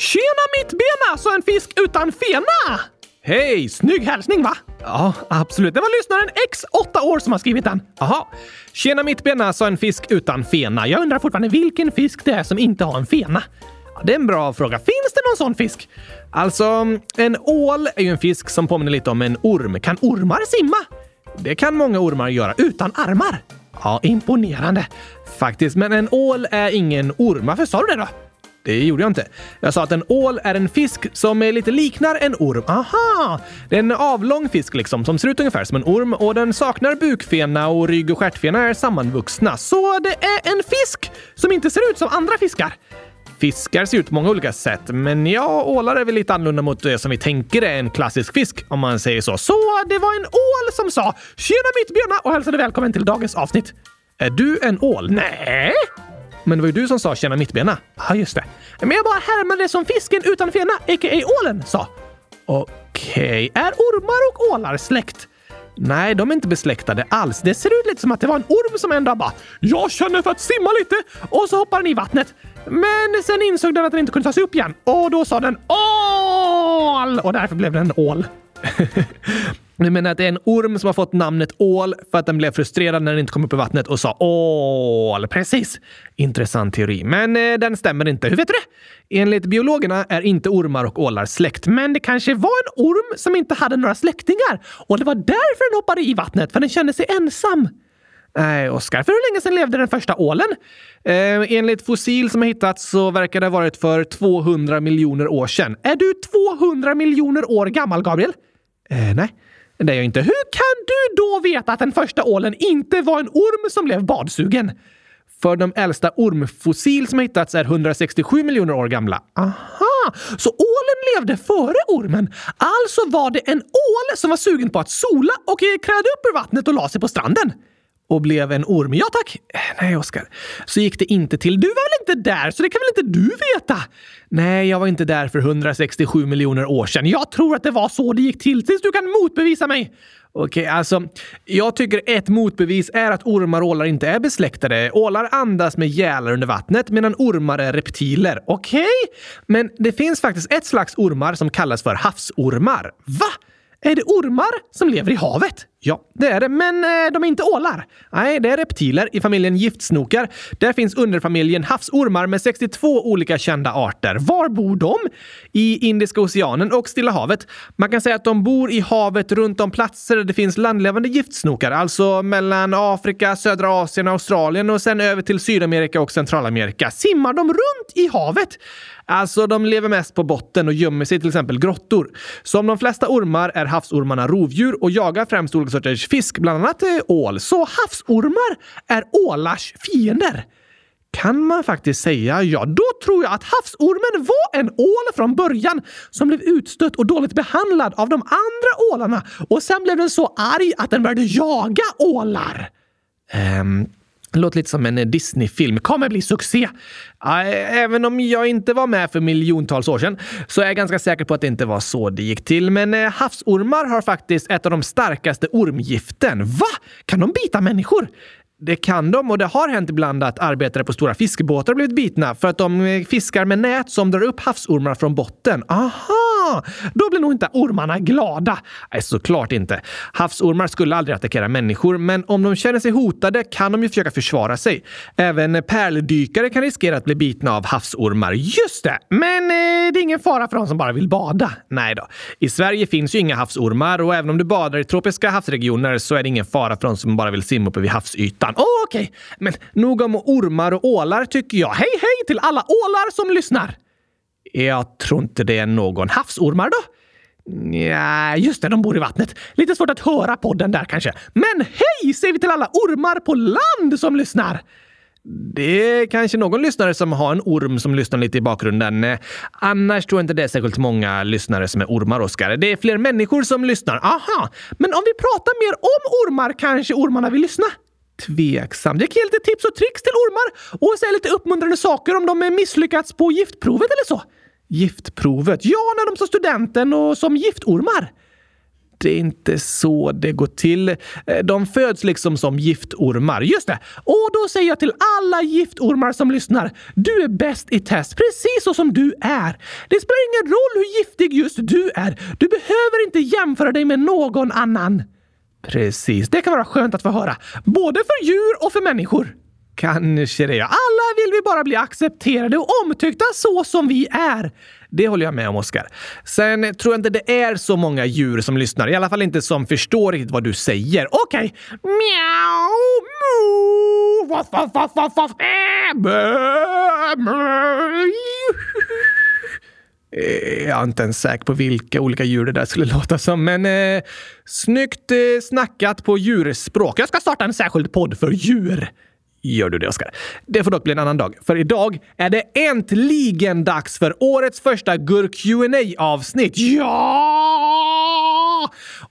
Tjena mittbena, sa en fisk utan fena! Hej! Snygg hälsning va? Ja, absolut. Det var lyssnaren X, 8 år, som har skrivit den. Jaha. Tjena mittbena, sa en fisk utan fena. Jag undrar fortfarande vilken fisk det är som inte har en fena. Ja, det är en bra fråga. Finns det någon sån fisk? Alltså, en ål är ju en fisk som påminner lite om en orm. Kan ormar simma? Det kan många ormar göra utan armar. Ja, imponerande. Faktiskt, men en ål är ingen orm. Varför sa du det då? Det gjorde jag inte. Jag sa att en ål är en fisk som är lite liknar en orm. Aha! Det är en avlång fisk liksom, som ser ut ungefär som en orm och den saknar bukfena och rygg och stjärtfena är sammanvuxna. Så det är en fisk som inte ser ut som andra fiskar. Fiskar ser ut på många olika sätt, men ja, ålar är väl lite annorlunda mot det som vi tänker är en klassisk fisk, om man säger så. Så det var en ål som sa “Tjena mitt, Björna!” och hälsade välkommen till dagens avsnitt. Är du en ål? Nej. Men det var ju du som sa “Tjena mittbena”. Ja, just det. Men jag bara härmade som fisken utan fena, a.k.a. ålen, sa. Okej, är ormar och ålar släkt? Nej, de är inte besläktade alls. Det ser ut lite som att det var en orm som en dag bara “Jag känner för att simma lite” och så hoppar den i vattnet. Men sen insåg den att den inte kunde ta sig upp igen och då sa den ål och därför blev den en ål. Du menar att det är en orm som har fått namnet ål för att den blev frustrerad när den inte kom upp i vattnet och sa ål. Precis. Intressant teori, men eh, den stämmer inte. Hur vet du det? Enligt biologerna är inte ormar och ålar släkt, men det kanske var en orm som inte hade några släktingar och det var därför den hoppade i vattnet, för den kände sig ensam. Nej, Oskar, för hur länge sedan levde den första ålen? Eh, enligt fossil som har hittats så verkar det ha varit för 200 miljoner år sedan. Är du 200 miljoner år gammal, Gabriel? Eh, nej. Det är jag inte. Hur kan du då veta att den första ålen inte var en orm som blev badsugen? För de äldsta ormfossil som hittats är 167 miljoner år gamla. Aha! Så ålen levde före ormen? Alltså var det en ål som var sugen på att sola och eh, krävde upp ur vattnet och la sig på stranden? Och blev en orm. Ja tack! Eh, nej, Oskar. Så gick det inte till. Du var väl inte där, så det kan väl inte du veta? Nej, jag var inte där för 167 miljoner år sedan. Jag tror att det var så det gick till, tills du kan motbevisa mig. Okej, alltså. Jag tycker ett motbevis är att ormar och ålar inte är besläktade. Ålar andas med gälar under vattnet medan ormar är reptiler. Okej? Men det finns faktiskt ett slags ormar som kallas för havsormar. Va? Är det ormar som lever i havet? Ja, det är det, men eh, de är inte ålar. Nej, det är reptiler i familjen giftsnokar. Där finns underfamiljen havsormar med 62 olika kända arter. Var bor de? I Indiska oceanen och Stilla havet. Man kan säga att de bor i havet runt de platser där det finns landlevande giftsnokar, alltså mellan Afrika, södra Asien, Australien och sen över till Sydamerika och Centralamerika. Simmar de runt i havet? Alltså, de lever mest på botten och gömmer sig i till exempel grottor. Som de flesta ormar är havsormarna rovdjur och jagar främst olika sorters fisk, bland annat eh, ål. Så havsormar är ålars fiender. Kan man faktiskt säga. Ja, då tror jag att havsormen var en ål från början som blev utstött och dåligt behandlad av de andra ålarna och sen blev den så arg att den började jaga ålar. Um, låter lite som en eh, Disney-film. Kommer bli succé. Även om jag inte var med för miljontals år sedan så är jag ganska säker på att det inte var så det gick till. Men eh, havsormar har faktiskt ett av de starkaste ormgiften. Va? Kan de bita människor? Det kan de och det har hänt ibland att arbetare på stora fiskebåtar blivit bitna för att de eh, fiskar med nät som drar upp havsormar från botten. Aha! Då blir nog inte ormarna glada. Nej, såklart inte. Havsormar skulle aldrig attackera människor, men om de känner sig hotade kan de ju försöka försvara sig. Även pärldykare kan riskera att bli bitna av havsormar. Just det! Men eh, det är ingen fara för de som bara vill bada. Nej då. I Sverige finns ju inga havsormar och även om du badar i tropiska havsregioner så är det ingen fara för de som bara vill simma uppe vid havsytan fan. Oh, Okej, okay. men nog om ormar och ålar tycker jag. Hej, hej till alla ålar som lyssnar! Jag tror inte det är någon havsormar då. Ja, just det, de bor i vattnet. Lite svårt att höra podden där kanske. Men hej säger vi till alla ormar på land som lyssnar! Det är kanske någon lyssnare som har en orm som lyssnar lite i bakgrunden. Eh, annars tror jag inte det är särskilt många lyssnare som är ormar, Oskar. Det är fler människor som lyssnar. Aha! Men om vi pratar mer om ormar kanske ormarna vill lyssna? Tveksam. Jag kan ge lite tips och tricks till ormar och säga lite uppmuntrande saker om de misslyckats på giftprovet eller så. Giftprovet? Ja, när de tar studenten och som giftormar. det är inte så det går till. Eh, de föds liksom som giftormar. Just det! Och då säger jag till alla giftormar som lyssnar. Du är bäst i test, precis så som du är. Det spelar ingen roll hur giftig just du är. Du behöver inte jämföra dig med någon annan. Precis, det kan vara skönt att få höra. Både för djur och för människor. Kanske det. ja. Alla vill vi bara bli accepterade och omtyckta så som vi är. Det håller jag med om, Oskar. Sen tror jag inte det är så många djur som lyssnar. I alla fall inte som förstår riktigt vad du säger. Okej. Okay. Mjau, mu, vaff, vaff, vaff, vaff, vaff, Eh, jag är inte ens säker på vilka olika djur det där skulle låta som, men eh, snyggt eh, snackat på djurspråk. Jag ska starta en särskild podd för djur. Gör du det, Oskar? Det får dock bli en annan dag, för idag är det äntligen dags för årets första gurk qa avsnitt Ja!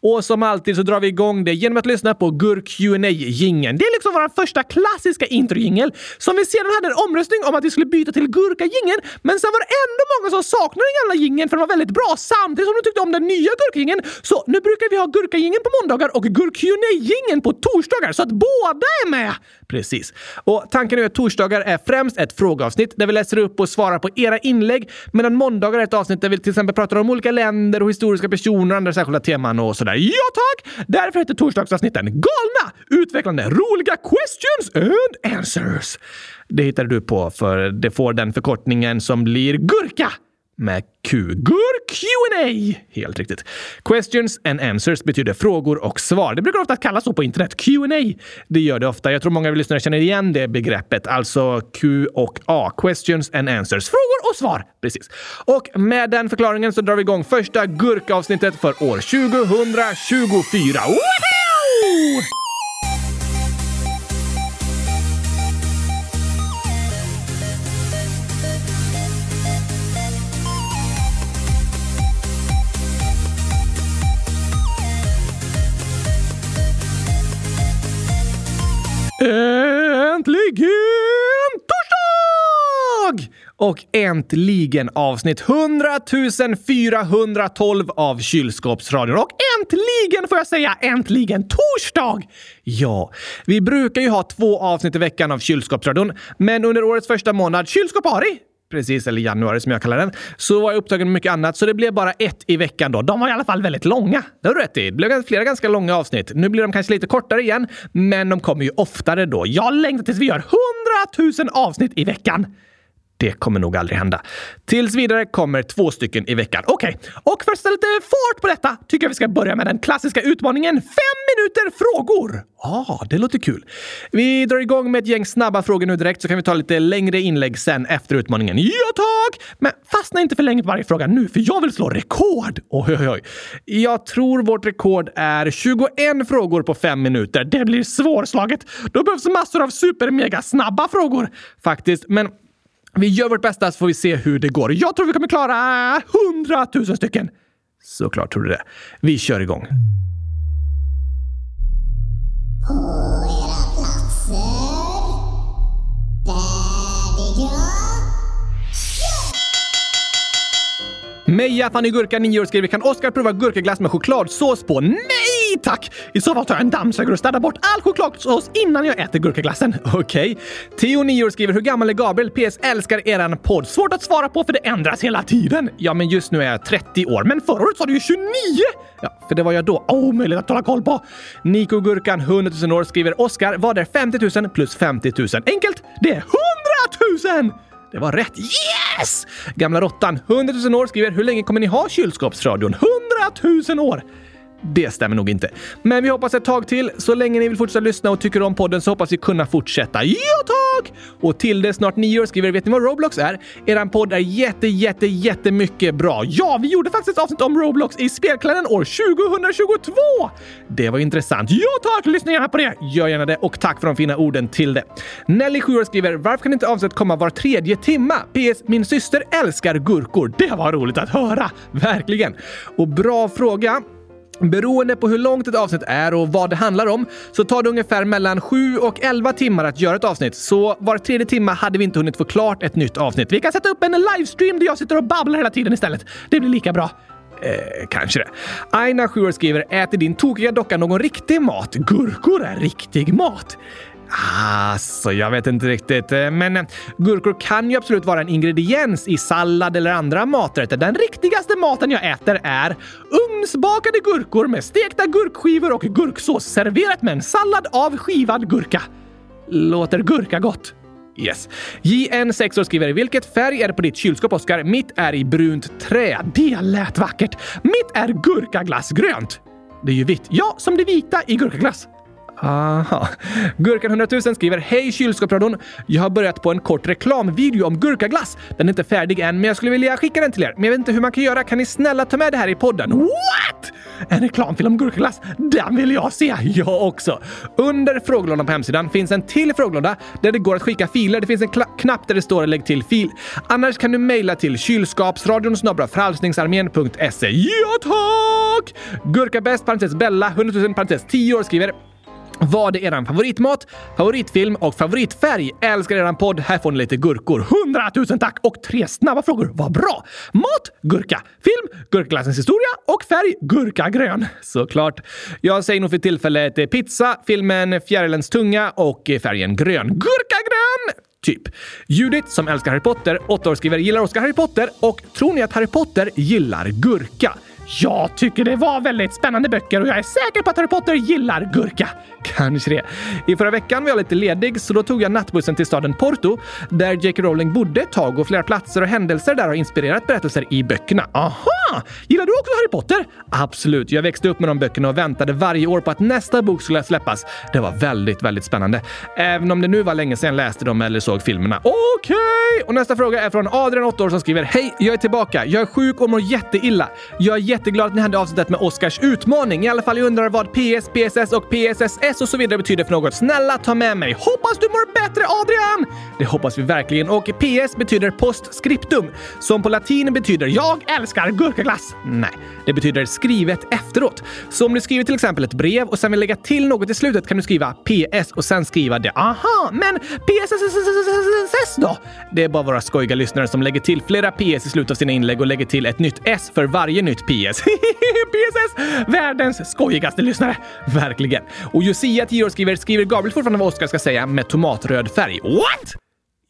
Och som alltid så drar vi igång det genom att lyssna på gur qa gingen Det är liksom vår första klassiska introjingel som vi sedan hade en omröstning om att vi skulle byta till gurka gingen men sen var det ändå många som saknade den gamla gingen för den var väldigt bra samtidigt som de tyckte om den nya gurka Så nu brukar vi ha gurka på måndagar och gur qa på torsdagar så att båda är med! Precis. Och tanken är att torsdagar är främst ett frågeavsnitt där vi läser upp och svarar på era inlägg, medan måndagar är ett avsnitt där vi till exempel pratar om olika länder och historiska personer och andra särskilda teman och sådär. Ja tack! Därför heter torsdagsavsnitten galna, utvecklande, roliga questions and answers. Det hittar du på för det får den förkortningen som blir GURKA med Q. Gur Q&A Helt riktigt. Questions and answers betyder frågor och svar. Det brukar ofta kallas så på internet. Q&A Det gör det ofta. Jag tror många av lyssnare känner igen det begreppet. Alltså Q och A. Questions and answers. Frågor och svar. Precis. Och med den förklaringen så drar vi igång första gurkavsnittet för år 2024. Woho! Äntligen torsdag! Och äntligen avsnitt 100 412 av Kylskåpsradion. Och äntligen får jag säga äntligen torsdag! Ja, vi brukar ju ha två avsnitt i veckan av Kylskåpsradion, men under årets första månad, kylskåpari, precis, eller januari som jag kallar den, så var jag upptagen med mycket annat, så det blev bara ett i veckan då. De var i alla fall väldigt långa. Det har du rätt i. Det blev flera ganska långa avsnitt. Nu blir de kanske lite kortare igen, men de kommer ju oftare då. Jag längtar tills vi gör 100 000 avsnitt i veckan. Det kommer nog aldrig hända. Tills vidare kommer två stycken i veckan. Okej, okay. och för att sätta lite fart på detta tycker jag vi ska börja med den klassiska utmaningen fem minuter frågor. Ja, ah, det låter kul. Vi drar igång med ett gäng snabba frågor nu direkt så kan vi ta lite längre inlägg sen efter utmaningen. Ja, tack! Men fastna inte för länge på varje fråga nu, för jag vill slå rekord. Oj, oj, oj. Jag tror vårt rekord är 21 frågor på fem minuter. Det blir svårslaget. Då behövs massor av super mega snabba frågor faktiskt. Men vi gör vårt bästa så får vi se hur det går. Jag tror vi kommer klara hundratusen stycken. Såklart tror du det. Vi kör igång. På era platser. Meja Fanny Gurka, 9 år, skriver “Kan Oskar prova gurkaglass med chokladsås på?” Nej Nej tack! I så fall tar jag en dammsugare och städar bort all chokladsås innan jag äter gurkaglassen. Okej. Okay. Theo, 9 år, skriver “Hur gammal är Gabriel? PS. Älskar eran podd. Svårt att svara på för det ändras hela tiden.” Ja, men just nu är jag 30 år. Men förra året sa du ju 29! Ja, för det var jag då. Omöjligt oh, att hålla koll på. Nico Gurkan, 100 000 år, skriver “Oskar, vad är 50 000 plus 50 000?” Enkelt! Det är 100 000! Det var rätt. Yes! Gamla råttan, 100 000 år, skriver “Hur länge kommer ni ha kylskåpsradion?” 100 000 år! Det stämmer nog inte. Men vi hoppas ett tag till. Så länge ni vill fortsätta lyssna och tycker om podden så hoppas vi kunna fortsätta. Ja, tack! Och till det snart nio år skriver vet ni vad Roblox är? Eran podd är jätte, jätte, jättemycket bra. Ja, vi gjorde faktiskt ett avsnitt om Roblox i Spelkläden år 2022! Det var intressant. Ja, tack! Lyssna gärna på det. Gör gärna det och tack för de fina orden till det. Nelly 7 år skriver varför kan inte avsnitt komma var tredje timma? PS. Min syster älskar gurkor. Det var roligt att höra. Verkligen. Och bra fråga. Beroende på hur långt ett avsnitt är och vad det handlar om så tar det ungefär mellan 7 och 11 timmar att göra ett avsnitt. Så var tredje timme hade vi inte hunnit få klart ett nytt avsnitt. Vi kan sätta upp en livestream där jag sitter och babblar hela tiden istället. Det blir lika bra. Eh, kanske det. Aina, 7 skriver “Äter din tokiga docka någon riktig mat? Gurkor är riktig mat.” Alltså, jag vet inte riktigt. Eh, men eh, gurkor kan ju absolut vara en ingrediens i sallad eller andra maträtter. Den riktigaste maten jag äter är ugnsbakade gurkor med stekta gurkskivor och gurksås serverat med en sallad av skivad gurka. Låter gurka gott? Yes. JN 6 skriver “Vilket färg är det på ditt kylskåp, Oskar? Mitt är i brunt trä. Det lät vackert. Mitt är gurkaglassgrönt. Det är ju vitt. Ja, som det vita i gurkaglass. Aha. Gurkan 100 000 skriver Hej kylskåpsradion! Jag har börjat på en kort reklamvideo om gurkaglass. Den är inte färdig än, men jag skulle vilja skicka den till er. Men jag vet inte hur man kan göra. Kan ni snälla ta med det här i podden? What? En reklamfilm om gurkaglass? Den vill jag se! Jag också! Under frågelådan på hemsidan finns en till frågelåda där det går att skicka filer. Det finns en knapp där det står lägg till fil. Annars kan du mejla till kylskapsradion frälsningsarmén.se. Ja tack! Gurkabäst, parentes Bella, 100 000 parentes 10 år skriver vad är eran favoritmat, favoritfilm och favoritfärg? Älskar eran podd. Här får ni lite gurkor. Hundratusen tack! Och tre snabba frågor. Vad bra! Mat, gurka. Film, Gurkglassens historia. Och färg, gurkagrön. Såklart. Jag säger nog för tillfället eh, pizza, filmen Fjärilens tunga och eh, färgen grön. Gurkagrön! Typ. Judith, som älskar Harry Potter, åtta år skriver gillar Oscar Harry Potter och tror ni att Harry Potter gillar gurka? Jag tycker det var väldigt spännande böcker och jag är säker på att Harry Potter gillar gurka. Kanske det. I förra veckan var jag lite ledig så då tog jag nattbussen till staden Porto där J.K. Rowling bodde ett tag och flera platser och händelser där har inspirerat berättelser i böckerna. Aha! Gillar du också Harry Potter? Absolut. Jag växte upp med de böckerna och väntade varje år på att nästa bok skulle släppas. Det var väldigt, väldigt spännande. Även om det nu var länge sedan jag läste dem eller såg filmerna. Okej! Okay. Och nästa fråga är från Adrian, 8 år, som skriver Hej! Jag är tillbaka. Jag är sjuk och mår jätteilla. Jag är jätteglad att ni hade avsnittet med Oscars utmaning. I alla fall jag undrar vad PS, PSS och PSSS och så vidare betyder för något. Snälla ta med mig. Hoppas du mår bättre Adrian! Det hoppas vi verkligen. Och PS betyder postscriptum, som på latin betyder “Jag älskar gurkaglass”. Nej, det betyder skrivet efteråt. Så om du skriver till exempel ett brev och sen vill lägga till något i slutet kan du skriva PS och sen skriva det. Aha, men PSSSSS då? Det är bara våra skojiga lyssnare som lägger till flera PS i slutet av sina inlägg och lägger till ett nytt S för varje nytt PS. PSS! Världens skojigaste lyssnare. Verkligen. Och Josia, 10 år, skriver “Skriver Gabriel fortfarande vad Oskar ska säga med tomatröd färg?” What?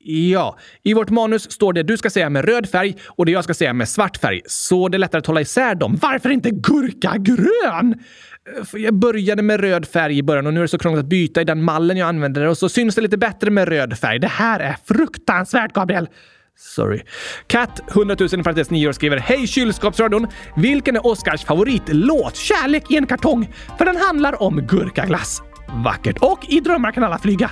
Ja, i vårt manus står det du ska säga med röd färg och det jag ska säga med svart färg. Så det är lättare att hålla isär dem. Varför inte gurkagrön? Eh, jag började med röd färg i början och nu är det så krångligt att byta i den mallen jag använder och så syns det lite bättre med röd färg. Det här är fruktansvärt, Gabriel! Sorry. Kat, 100 000 parentes 9 år, skriver Hej kylskåpsradion! Vilken är Oscars favoritlåt? Kärlek i en kartong. För den handlar om gurkaglass. Vackert. Och I drömmar kan alla flyga.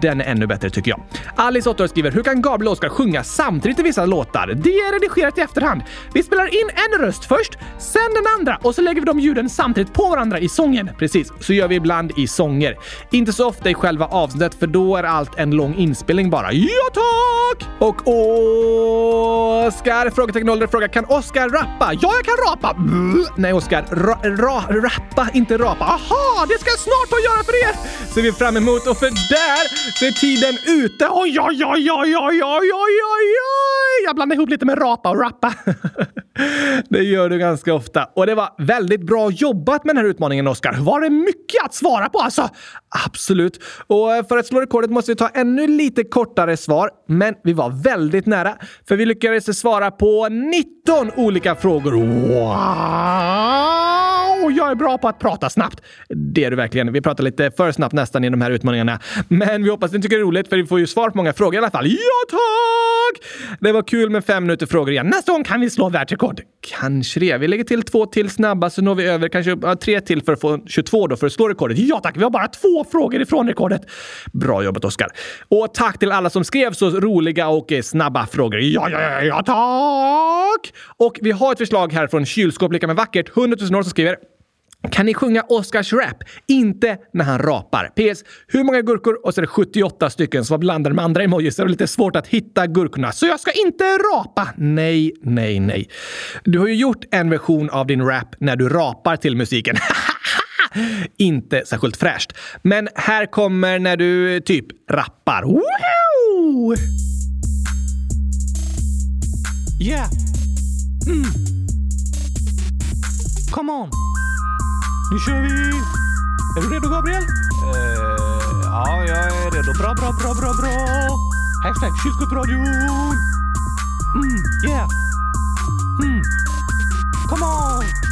Den är ännu bättre tycker jag. Alice 8 skriver “Hur kan Gabriel och Oskar sjunga samtidigt i vissa låtar? Det är redigerat i efterhand. Vi spelar in en röst först, sen den andra och så lägger vi de ljuden samtidigt på varandra i sången. Precis, så gör vi ibland i sånger. Inte så ofta i själva avsnittet för då är allt en lång inspelning bara. Ja tack! Och Oskar? Frågetecken ålder frågar “Kan Oskar rappa?” Ja, jag kan rapa! Nej, Oskar. Ra, ra, rappa, inte rapa. Aha, det ska jag snart få göra för för er ser vi fram emot och för där så är tiden ute. Oj, oj, oj, oj, oj, oj, oj, oj, oj! Jag blandar ihop lite med rapa och rappa. det gör du ganska ofta. Och det var väldigt bra jobbat med den här utmaningen, Oskar. Var det mycket att svara på alltså? Absolut. Och eh, för att slå rekordet måste vi ta ännu lite kortare svar, men vi var väldigt nära. För vi lyckades svara på 19 olika frågor. Wow! Är bra på att prata snabbt. Det är du verkligen. Vi pratar lite för snabbt nästan i de här utmaningarna. Men vi hoppas ni tycker det är roligt för vi får ju svar på många frågor i alla fall. Ja tack! Det var kul med fem minuter frågor igen. Nästa gång kan vi slå världsrekord. Kanske det. Vi lägger till två till snabba så når vi över kanske ja, tre till för att få 22 då för att slå rekordet. Ja tack! Vi har bara två frågor ifrån rekordet. Bra jobbat Oskar. Och tack till alla som skrev så roliga och eh, snabba frågor. Ja, ja, ja, ja tack! Och vi har ett förslag här från Kylskåp lika med vackert. 100 000 år som skriver kan ni sjunga Oscars rap? Inte när han rapar. PS. Hur många gurkor? Och så är det 78 stycken som var blandade med andra emojis. Det var lite svårt att hitta gurkorna. Så jag ska inte rapa! Nej, nej, nej. Du har ju gjort en version av din rap när du rapar till musiken. inte särskilt fräscht. Men här kommer när du eh, typ rappar. Wow! Yeah! Mm. come on! Nu kör vi! Är du redo Gabriel? Uh, ja, jag är redo. Bra, bra, bra, bra, bra! Hashtag kylskåpsradion! Mm, yeah! Mm. Come on!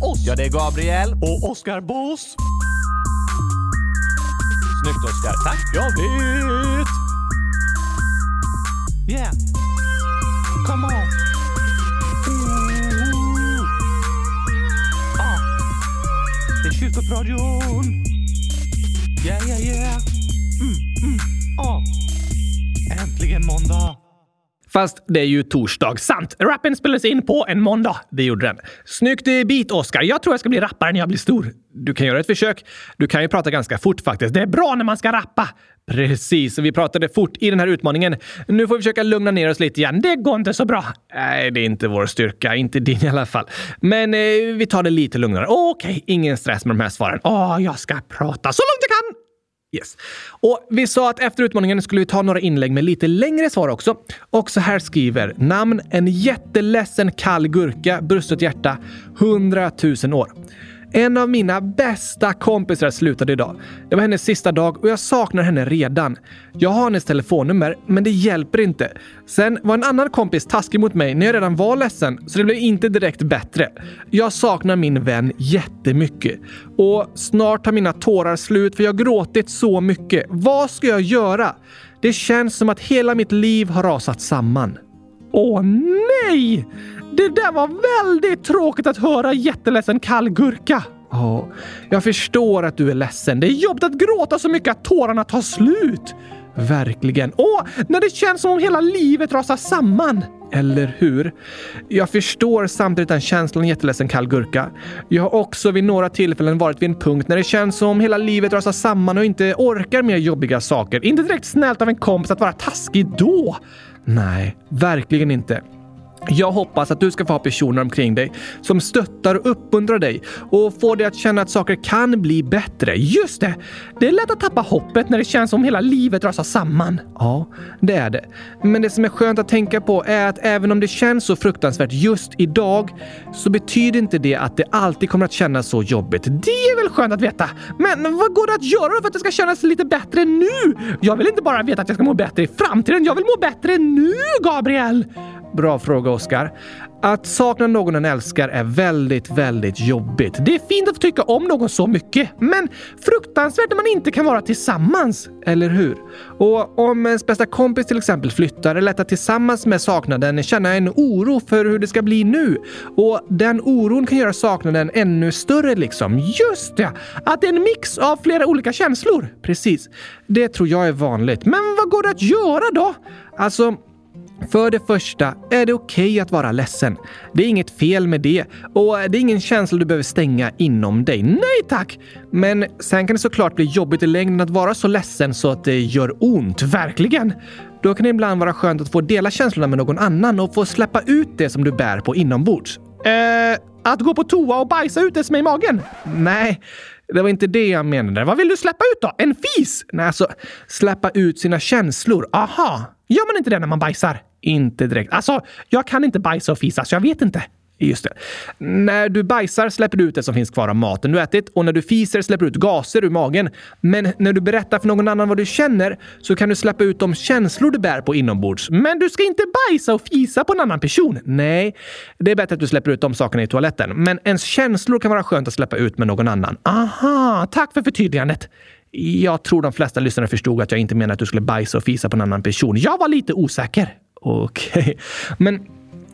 oss. Ja, det är Gabriel. Och Oskar Boss. Snyggt Oskar. Tack. Jag vet! Yeah. Come on. Ooh. Ah. Det är kyrkopradion. Yeah, yeah, yeah. Mm, mm. Ah. Äntligen måndag. Fast det är ju torsdag. Sant! Rappen spelades in på en måndag. Det gjorde den. Snyggt bit, Oscar. Jag tror jag ska bli rappare när jag blir stor. Du kan göra ett försök. Du kan ju prata ganska fort faktiskt. Det är bra när man ska rappa. Precis, vi pratade fort i den här utmaningen. Nu får vi försöka lugna ner oss lite igen. Det går inte så bra. Nej, det är inte vår styrka. Inte din i alla fall. Men eh, vi tar det lite lugnare. Okej, okay, ingen stress med de här svaren. Åh, jag ska prata så långt jag kan. Yes. Och vi sa att efter utmaningen skulle vi ta några inlägg med lite längre svar också. Och så här skriver namn en jätteledsen kall gurka, brustet hjärta, 100 000 år. En av mina bästa kompisar slutade idag. Det var hennes sista dag och jag saknar henne redan. Jag har hennes telefonnummer, men det hjälper inte. Sen var en annan kompis taskig mot mig när jag redan var ledsen, så det blev inte direkt bättre. Jag saknar min vän jättemycket. Och snart tar mina tårar slut för jag har gråtit så mycket. Vad ska jag göra? Det känns som att hela mitt liv har rasat samman. Åh nej! Det där var väldigt tråkigt att höra jätteledsen kall gurka. Ja, jag förstår att du är ledsen. Det är jobbigt att gråta så mycket att tårarna tar slut. Verkligen. Och när det känns som om hela livet rasar samman. Eller hur? Jag förstår samtidigt den känslan jätteledsen kall gurka. Jag har också vid några tillfällen varit vid en punkt när det känns som om hela livet rasar samman och inte orkar mer jobbiga saker. Inte direkt snällt av en kompis att vara taskig då. Nej, verkligen inte. Jag hoppas att du ska få ha personer omkring dig som stöttar och uppmuntrar dig och får dig att känna att saker kan bli bättre. Just det! Det är lätt att tappa hoppet när det känns som hela livet rasar samman. Ja, det är det. Men det som är skönt att tänka på är att även om det känns så fruktansvärt just idag så betyder inte det att det alltid kommer att kännas så jobbigt. Det är väl skönt att veta. Men vad går det att göra för att det ska kännas lite bättre nu? Jag vill inte bara veta att jag ska må bättre i framtiden. Jag vill må bättre nu, Gabriel! Bra fråga, Oskar. Att sakna någon en älskar är väldigt, väldigt jobbigt. Det är fint att få tycka om någon så mycket, men fruktansvärt när man inte kan vara tillsammans. Eller hur? Och om ens bästa kompis till exempel flyttar är det lätt att tillsammans med saknaden känna en oro för hur det ska bli nu. Och den oron kan göra saknaden ännu större liksom. Just det! Att det är en mix av flera olika känslor. Precis. Det tror jag är vanligt. Men vad går det att göra då? Alltså, för det första är det okej okay att vara ledsen. Det är inget fel med det och eh, det är ingen känsla du behöver stänga inom dig. Nej tack! Men sen kan det såklart bli jobbigt i längden att vara så ledsen så att det gör ont. Verkligen! Då kan det ibland vara skönt att få dela känslorna med någon annan och få släppa ut det som du bär på inombords. Eh, att gå på toa och bajsa ut det som är i magen? Nej, det var inte det jag menade. Vad vill du släppa ut då? En fis? Nej, alltså släppa ut sina känslor. Aha! Gör man inte det när man bajsar? Inte direkt. Alltså, jag kan inte bajsa och fisa, så jag vet inte. Just det. När du bajsar släpper du ut det som finns kvar av maten du ätit och när du fiser släpper du ut gaser ur magen. Men när du berättar för någon annan vad du känner så kan du släppa ut de känslor du bär på inombords. Men du ska inte bajsa och fisa på en annan person. Nej, det är bättre att du släpper ut de sakerna i toaletten. Men ens känslor kan vara skönt att släppa ut med någon annan. Aha, tack för förtydligandet. Jag tror de flesta lyssnare förstod att jag inte menade att du skulle bajsa och fisa på en annan person. Jag var lite osäker. Okej, okay. men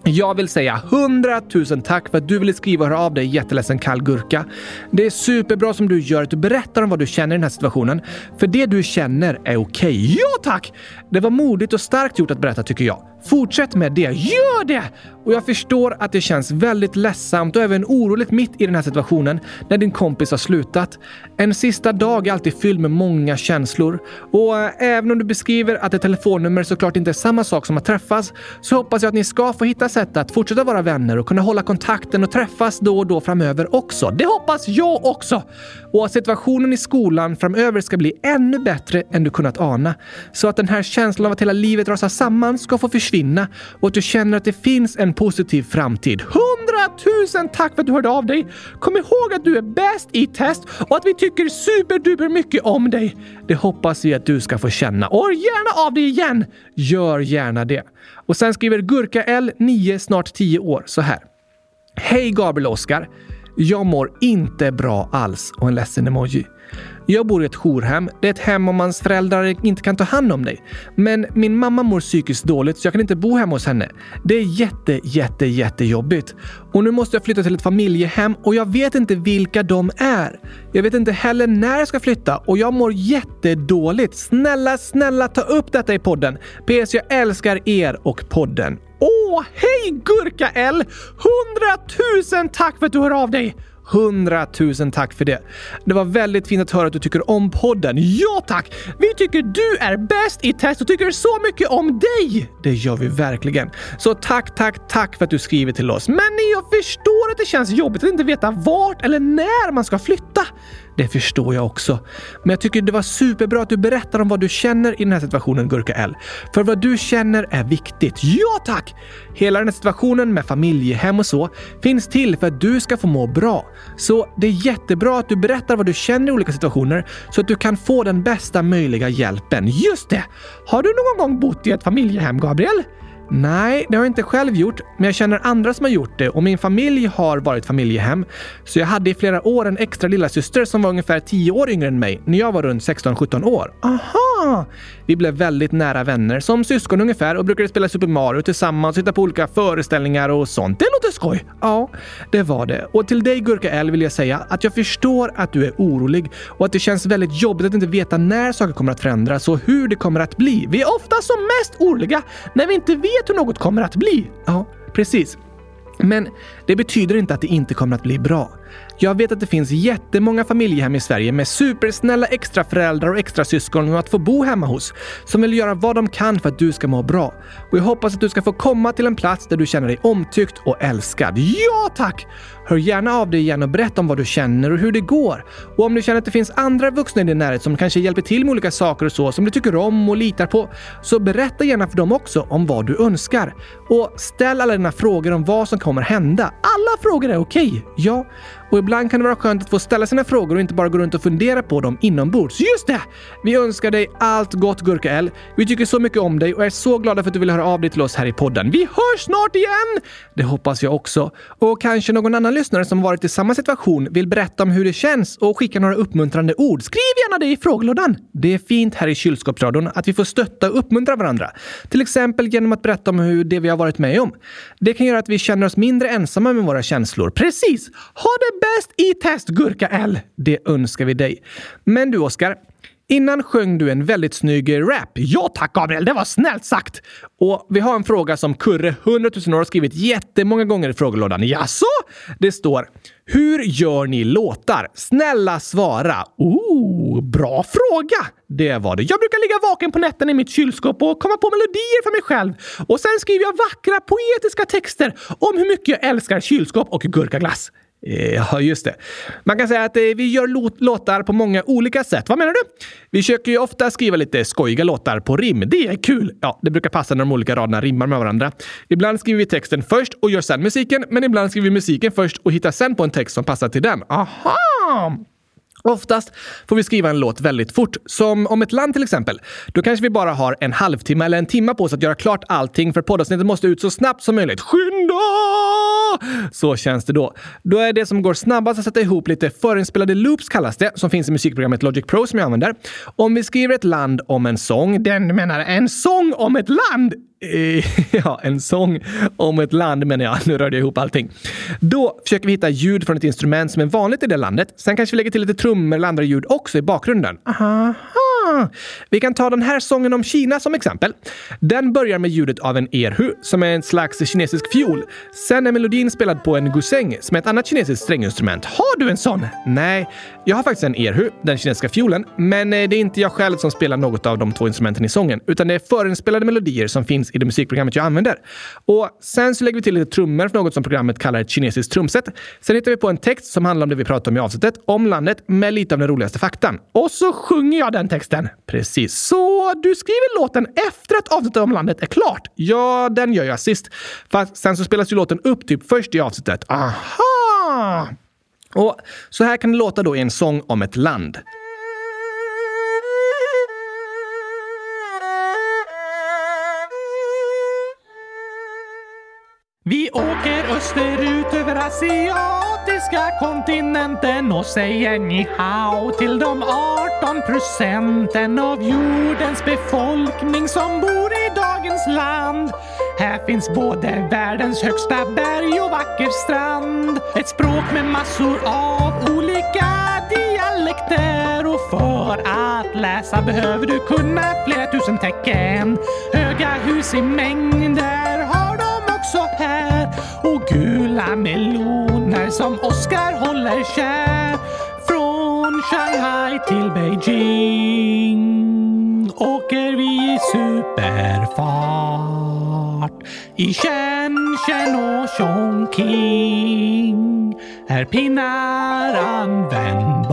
jag vill säga hundratusen tack för att du ville skriva och höra av dig jätteledsen kall gurka. Det är superbra som du gör att du berättar om vad du känner i den här situationen. För det du känner är okej. Okay. Ja tack! Det var modigt och starkt gjort att berätta tycker jag. Fortsätt med det. Gör det! Och jag förstår att det känns väldigt ledsamt och även oroligt mitt i den här situationen när din kompis har slutat. En sista dag är alltid fylld med många känslor och eh, även om du beskriver att ett telefonnummer såklart inte är samma sak som att träffas så hoppas jag att ni ska få hitta sätt att fortsätta vara vänner och kunna hålla kontakten och träffas då och då framöver också. Det hoppas jag också! Och att situationen i skolan framöver ska bli ännu bättre än du kunnat ana. Så att den här känslan av att hela livet rasar samman ska få försvinna och att du känner att det finns en positiv framtid. Hundratusen tack för att du hörde av dig! Kom ihåg att du är bäst i test och att vi tycker superduper mycket om dig. Det hoppas vi att du ska få känna. Och gärna av dig igen! Gör gärna det. Och sen skriver Gurka L, 9, snart 10 år, så här. Hej Gabriel och Oskar! Jag mår inte bra alls och en ledsen emoji. Jag bor i ett jourhem. Det är ett hem om hans föräldrar inte kan ta hand om dig. Men min mamma mår psykiskt dåligt så jag kan inte bo hemma hos henne. Det är jätte, jätte, jättejobbigt. Och nu måste jag flytta till ett familjehem och jag vet inte vilka de är. Jag vet inte heller när jag ska flytta och jag mår jättedåligt. Snälla, snälla ta upp detta i podden. PS, jag älskar er och podden. Åh, hej Gurka L! Hundratusen tack för att du hör av dig! Hundratusen tack för det. Det var väldigt fint att höra att du tycker om podden. Ja tack! Vi tycker du är bäst i test och tycker så mycket om dig! Det gör vi verkligen. Så tack, tack, tack för att du skriver till oss. Men jag förstår att det känns jobbigt att inte veta vart eller när man ska flytta. Det förstår jag också. Men jag tycker det var superbra att du berättar om vad du känner i den här situationen, Gurka L. För vad du känner är viktigt. Ja tack! Hela den här situationen med familjehem och så finns till för att du ska få må bra. Så det är jättebra att du berättar vad du känner i olika situationer så att du kan få den bästa möjliga hjälpen. Just det! Har du någon gång bott i ett familjehem, Gabriel? Nej, det har jag inte själv gjort, men jag känner andra som har gjort det och min familj har varit familjehem. Så jag hade i flera år en extra lillasyster som var ungefär 10 år yngre än mig när jag var runt 16-17 år. Aha! Vi blev väldigt nära vänner, som syskon ungefär och brukade spela Super Mario tillsammans och hitta på olika föreställningar och sånt. Det låter skoj! Ja, det var det. Och till dig Gurka L vill jag säga att jag förstår att du är orolig och att det känns väldigt jobbigt att inte veta när saker kommer att förändras och hur det kommer att bli. Vi är ofta som mest oroliga när vi inte vet hur något kommer att bli. Ja, precis. Men det betyder inte att det inte kommer att bli bra. Jag vet att det finns jättemånga familjehem i Sverige med supersnälla extra föräldrar och extra syskon att få bo hemma hos som vill göra vad de kan för att du ska må bra. Och jag hoppas att du ska få komma till en plats där du känner dig omtyckt och älskad. Ja, tack! Hör gärna av dig igen och berätta om vad du känner och hur det går. Och om du känner att det finns andra vuxna i din närhet som kanske hjälper till med olika saker och så som du tycker om och litar på, så berätta gärna för dem också om vad du önskar. Och ställ alla dina frågor om vad som kommer hända. Alla frågor är okej, okay. ja. Och ibland kan det vara skönt att få ställa sina frågor och inte bara gå runt och fundera på dem inombords. Just det! Vi önskar dig allt gott Gurka L. Vi tycker så mycket om dig och är så glada för att du vill höra av dig till oss här i podden. Vi hörs snart igen! Det hoppas jag också. Och kanske någon annan lyssnare som varit i samma situation vill berätta om hur det känns och skicka några uppmuntrande ord. Skriv gärna det i frågelådan. Det är fint här i kylskåpsradion att vi får stötta och uppmuntra varandra. Till exempel genom att berätta om hur det vi har varit med om. Det kan göra att vi känner oss mindre ensamma med våra känslor. Precis! Ha det bäst i test, Gurka L! Det önskar vi dig. Men du, Oskar. Innan sjöng du en väldigt snygg rap. Ja tack Gabriel, det var snällt sagt! Och vi har en fråga som Kurre 100 000 år har skrivit jättemånga gånger i frågelådan. Jaså? Det står “Hur gör ni låtar? Snälla svara!” Oh, bra fråga! Det var det. Jag brukar ligga vaken på nätterna i mitt kylskåp och komma på melodier för mig själv. Och sen skriver jag vackra poetiska texter om hur mycket jag älskar kylskåp och gurkaglass. Eh, ja, just det. Man kan säga att eh, vi gör låtar på många olika sätt. Vad menar du? Vi försöker ju ofta skriva lite skojiga låtar på rim. Det är kul! Ja, det brukar passa när de olika raderna rimmar med varandra. Ibland skriver vi texten först och gör sen musiken, men ibland skriver vi musiken först och hittar sen på en text som passar till den. Aha! Oftast får vi skriva en låt väldigt fort. Som om ett land till exempel. Då kanske vi bara har en halvtimme eller en timme på oss att göra klart allting för poddavsnittet måste ut så snabbt som möjligt. Skynda! Så känns det då. Då är det som går snabbast att sätta ihop lite förinspelade loops kallas det, som finns i musikprogrammet Logic Pro som jag använder. Om vi skriver ett land om en sång, den menar en sång om ett land! Eh, ja, en sång om ett land menar jag. Nu rörde jag ihop allting. Då försöker vi hitta ljud från ett instrument som är vanligt i det landet. Sen kanske vi lägger till lite trummor eller andra ljud också i bakgrunden. Aha. Vi kan ta den här sången om Kina som exempel. Den börjar med ljudet av en erhu, som är en slags kinesisk fiol. Sen är melodin spelad på en guseng, som är ett annat kinesiskt stränginstrument. Har du en sån? Nej, jag har faktiskt en erhu, den kinesiska fiolen, men eh, det är inte jag själv som spelar något av de två instrumenten i sången, utan det är förinspelade melodier som finns i det musikprogrammet jag använder. Och sen så lägger vi till lite trummor för något som programmet kallar ett kinesiskt trumset. Sen hittar vi på en text som handlar om det vi pratade om i avsnittet, om landet, med lite av den roligaste faktan. Och så sjunger jag den texten. Precis. Så du skriver låten efter att avsnittet om landet är klart? Ja, den gör jag sist. Fast sen så spelas ju låten upp typ först i avsnittet. Aha! Och så här kan det låta då i en sång om ett land. Vi åker österut över asiatiska kontinenten och säger ni hao till de 18 procenten av jordens befolkning som bor i dagens land. Här finns både världens högsta berg och vacker strand. Ett språk med massor av olika dialekter och för att läsa behöver du kunna flera tusen tecken. Höga hus i mängder här och gula meloner som Oscar håller kär. Från Shanghai till Beijing åker vi i superfart. I Shenzhen och Chongqing är pinnar användbart.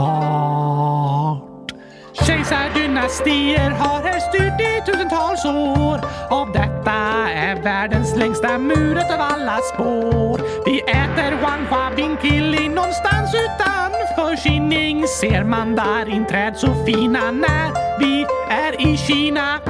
Kejsardynastier har här styrt i tusentals år. Av detta är världens längsta mur ett av alla spår. Vi äter Wanhua Binkili någonstans utanför Kinning. Ser mandarinträd så fina när vi är i Kina.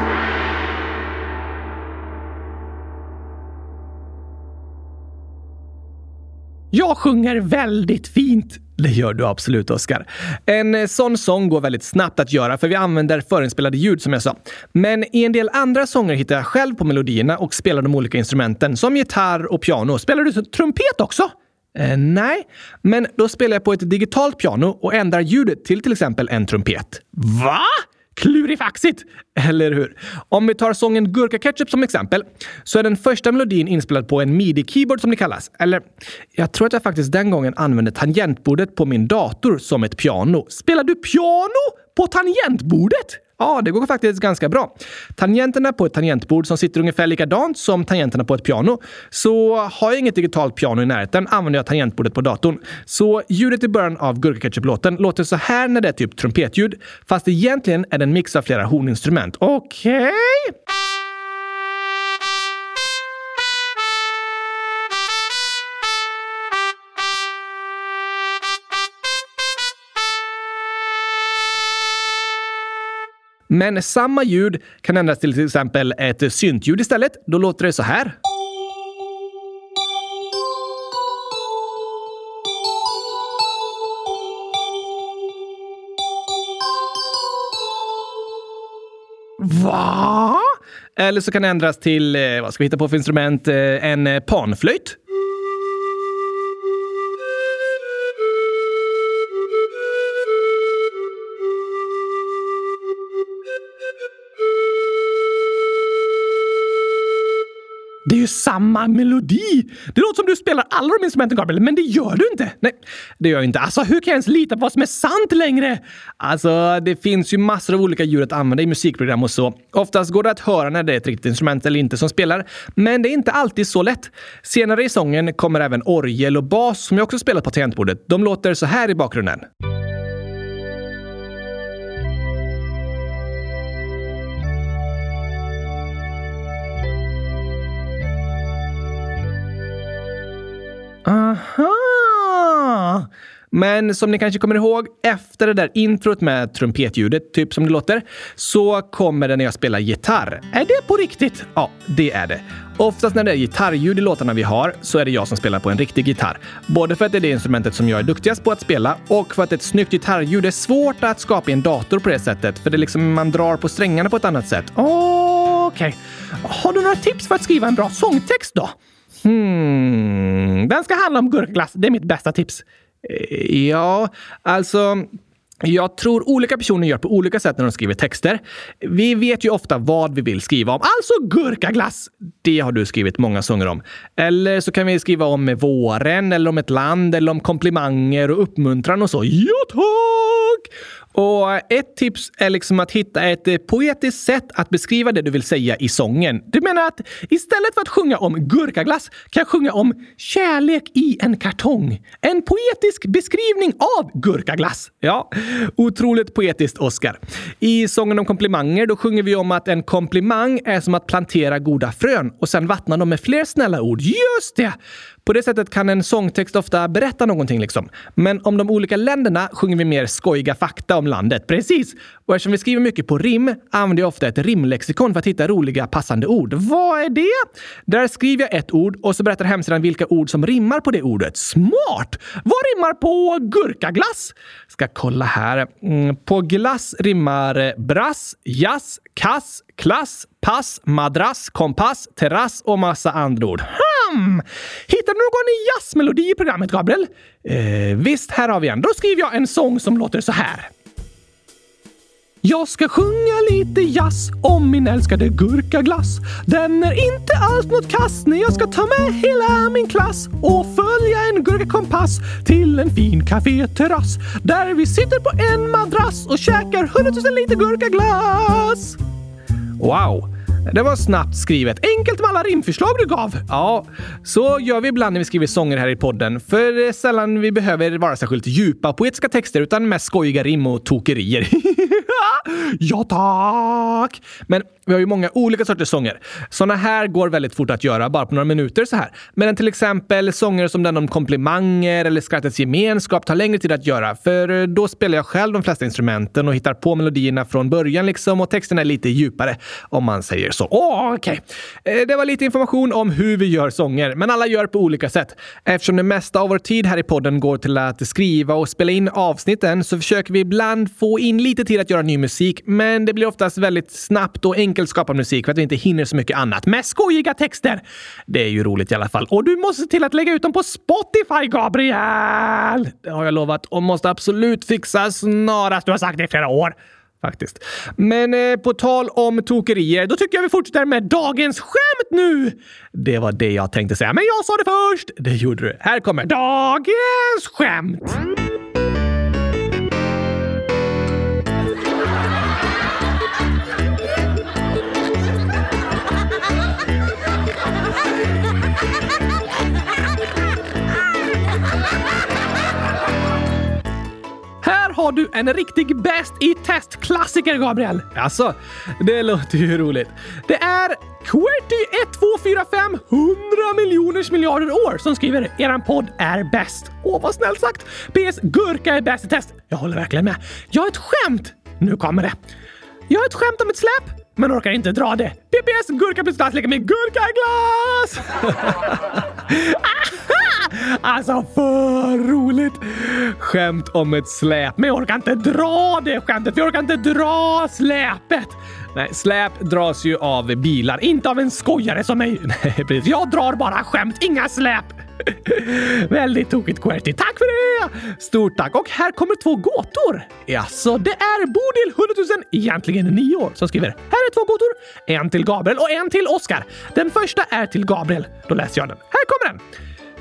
Jag sjunger väldigt fint. Det gör du absolut, Oskar. En eh, sån sång går väldigt snabbt att göra för vi använder förinspelade ljud som jag sa. Men i en del andra sånger hittar jag själv på melodierna och spelar de olika instrumenten som gitarr och piano. Spelar du trumpet också? Eh, nej, men då spelar jag på ett digitalt piano och ändrar ljudet till till exempel en trumpet. Va? Klurifaxigt! Eller hur? Om vi tar sången Gurka Ketchup som exempel så är den första melodin inspelad på en midi-keyboard som det kallas. Eller, jag tror att jag faktiskt den gången använde tangentbordet på min dator som ett piano. Spelar du piano på tangentbordet? Ja, det går faktiskt ganska bra. Tangenterna på ett tangentbord som sitter ungefär likadant som tangenterna på ett piano. Så har jag inget digitalt piano i närheten använder jag tangentbordet på datorn. Så ljudet i början av Gurkaketchup-låten låter så här när det är typ trumpetljud, fast egentligen är det en mix av flera horninstrument. Okej? Okay. Men samma ljud kan ändras till till exempel ett syntljud istället. Då låter det så här. Va? Eller så kan det ändras till, eh, vad ska vi hitta på för instrument, eh, en eh, panflöjt. Det är ju samma melodi! Det låter som du spelar alla de instrumenten, Gabriel, men det gör du inte. Nej, det gör jag inte. Alltså, hur kan jag ens lita på vad som är sant längre? Alltså, det finns ju massor av olika ljud att använda i musikprogram och så. Oftast går det att höra när det är ett riktigt instrument eller inte som spelar, men det är inte alltid så lätt. Senare i sången kommer även orgel och bas som jag också spelat på tangentbordet. De låter så här i bakgrunden. Aha! Men som ni kanske kommer ihåg, efter det där introt med trumpetljudet, typ som det låter, så kommer det när jag spelar gitarr. Är det på riktigt? Ja, det är det. Oftast när det är gitarrljud i låtarna vi har så är det jag som spelar på en riktig gitarr. Både för att det är det instrumentet som jag är duktigast på att spela och för att ett snyggt gitarrljud är svårt att skapa i en dator på det sättet. För det är liksom man drar på strängarna på ett annat sätt. Okej. Okay. Har du några tips för att skriva en bra sångtext då? Hmm. Den ska handla om gurkglass. Det är mitt bästa tips. Eh, ja, alltså... Jag tror olika personer gör på olika sätt när de skriver texter. Vi vet ju ofta vad vi vill skriva om, alltså gurkaglass. Det har du skrivit många sånger om. Eller så kan vi skriva om våren, eller om ett land, eller om komplimanger och uppmuntran och så. Ja, tack! Och ett tips är liksom att hitta ett eh, poetiskt sätt att beskriva det du vill säga i sången. Du menar att istället för att sjunga om gurkaglass kan jag sjunga om kärlek i en kartong. En poetisk beskrivning av gurkaglass. Ja, otroligt poetiskt, Oscar. I sången om komplimanger då sjunger vi om att en komplimang är som att plantera goda frön och sen vattna dem med fler snälla ord. Just det! På det sättet kan en sångtext ofta berätta någonting. liksom. Men om de olika länderna sjunger vi mer skojiga fakta om landet. Precis! Och eftersom vi skriver mycket på rim använder jag ofta ett rimlexikon för att hitta roliga passande ord. Vad är det? Där skriver jag ett ord och så berättar hemsidan vilka ord som rimmar på det ordet. Smart! Vad rimmar på gurkaglass? Ska kolla här. Mm, på glass rimmar eh, brass, jazz, kass, klass, pass, madrass, kompass, terrass och massa andra ord. Hmm. Hittar du någon jazzmelodi i programmet, Gabriel? Eh, visst, här har vi en. Då skriver jag en sång som låter så här. Jag ska sjunga lite jazz om min älskade gurkaglass. Den är inte alls något kass när jag ska ta med hela min klass och följa en gurkakompass till en fin kaféterrass där vi sitter på en madrass och käkar hundratusen liter gurkaglass. Wow! Det var snabbt skrivet. Enkelt med alla rimförslag du gav. Ja, så gör vi ibland när vi skriver sånger här i podden. För det är sällan vi behöver vara särskilt djupa poetiska texter utan mest skojiga rim och tokerier. ja, tack! Men vi har ju många olika sorters sånger. Såna här går väldigt fort att göra, bara på några minuter så här. Medan till exempel sånger som den om komplimanger eller skrattets gemenskap tar längre tid att göra. För eh, då spelar jag själv de flesta instrumenten och hittar på melodierna från början liksom och texten är lite djupare om man säger så. Åh, oh, okej. Okay. Det var lite information om hur vi gör sånger, men alla gör på olika sätt. Eftersom det mesta av vår tid här i podden går till att skriva och spela in avsnitten så försöker vi ibland få in lite tid att göra ny musik, men det blir oftast väldigt snabbt och enkelt skapad musik för att vi inte hinner så mycket annat. Med skojiga texter! Det är ju roligt i alla fall. Och du måste se till att lägga ut dem på Spotify, Gabriel! Det har jag lovat och måste absolut fixa snarast. Du har sagt det i flera år faktiskt. Men eh, på tal om tokerier, då tycker jag vi fortsätter med dagens skämt nu! Det var det jag tänkte säga, men jag sa det först! Det gjorde du. Här kommer dagens skämt! Har du en riktig bäst i test-klassiker, Gabriel! Alltså, det låter ju roligt. Det är QWERTY1245 100 miljoners miljarder år som skriver “Eran podd är bäst”. Åh, vad snällt sagt! PS. Gurka är bäst i test. Jag håller verkligen med. Jag har ett skämt! Nu kommer det. Jag har ett skämt om ett släp, men orkar inte dra det. PPS gurka plus glass lika med gurkaglass! Alltså för roligt! Skämt om ett släp, men jag orkar inte dra det skämtet, jag orkar inte dra släpet. Nej, släp dras ju av bilar, inte av en skojare som mig. Nej, precis. Jag drar bara skämt, inga släp. Väldigt tokigt QWERTY. Tack för det! Stort tack. Och här kommer två gåtor. Jaså, det är Bodil 100 000, egentligen nio år, som skriver. Här är två gåtor. En till Gabriel och en till Oskar. Den första är till Gabriel. Då läser jag den. Här kommer den.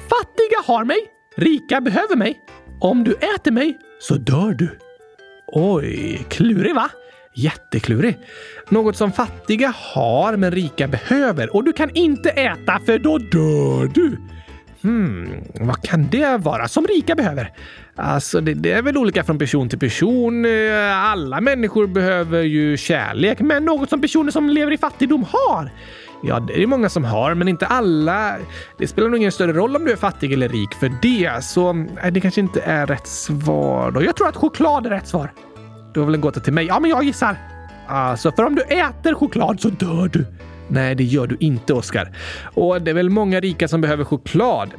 Fattiga har mig, rika behöver mig. Om du äter mig så dör du. Oj, klurig va? Jätteklurig. Något som fattiga har men rika behöver och du kan inte äta för då dör du. Hmm, vad kan det vara som rika behöver? Alltså, det, det, är väl olika från person till person. Eh, alla människor behöver ju kärlek, men något som personer som lever i fattigdom har. Ja, det är många som har, men inte alla. Det spelar nog ingen större roll om du är fattig eller rik för det, så nej, det kanske inte är rätt svar då. Jag tror att choklad är rätt svar. Du har väl en gåta till mig? Ja, men jag gissar. Alltså, för om du äter choklad så dör du. Nej, det gör du inte, Oskar. Och det är väl många rika som behöver choklad.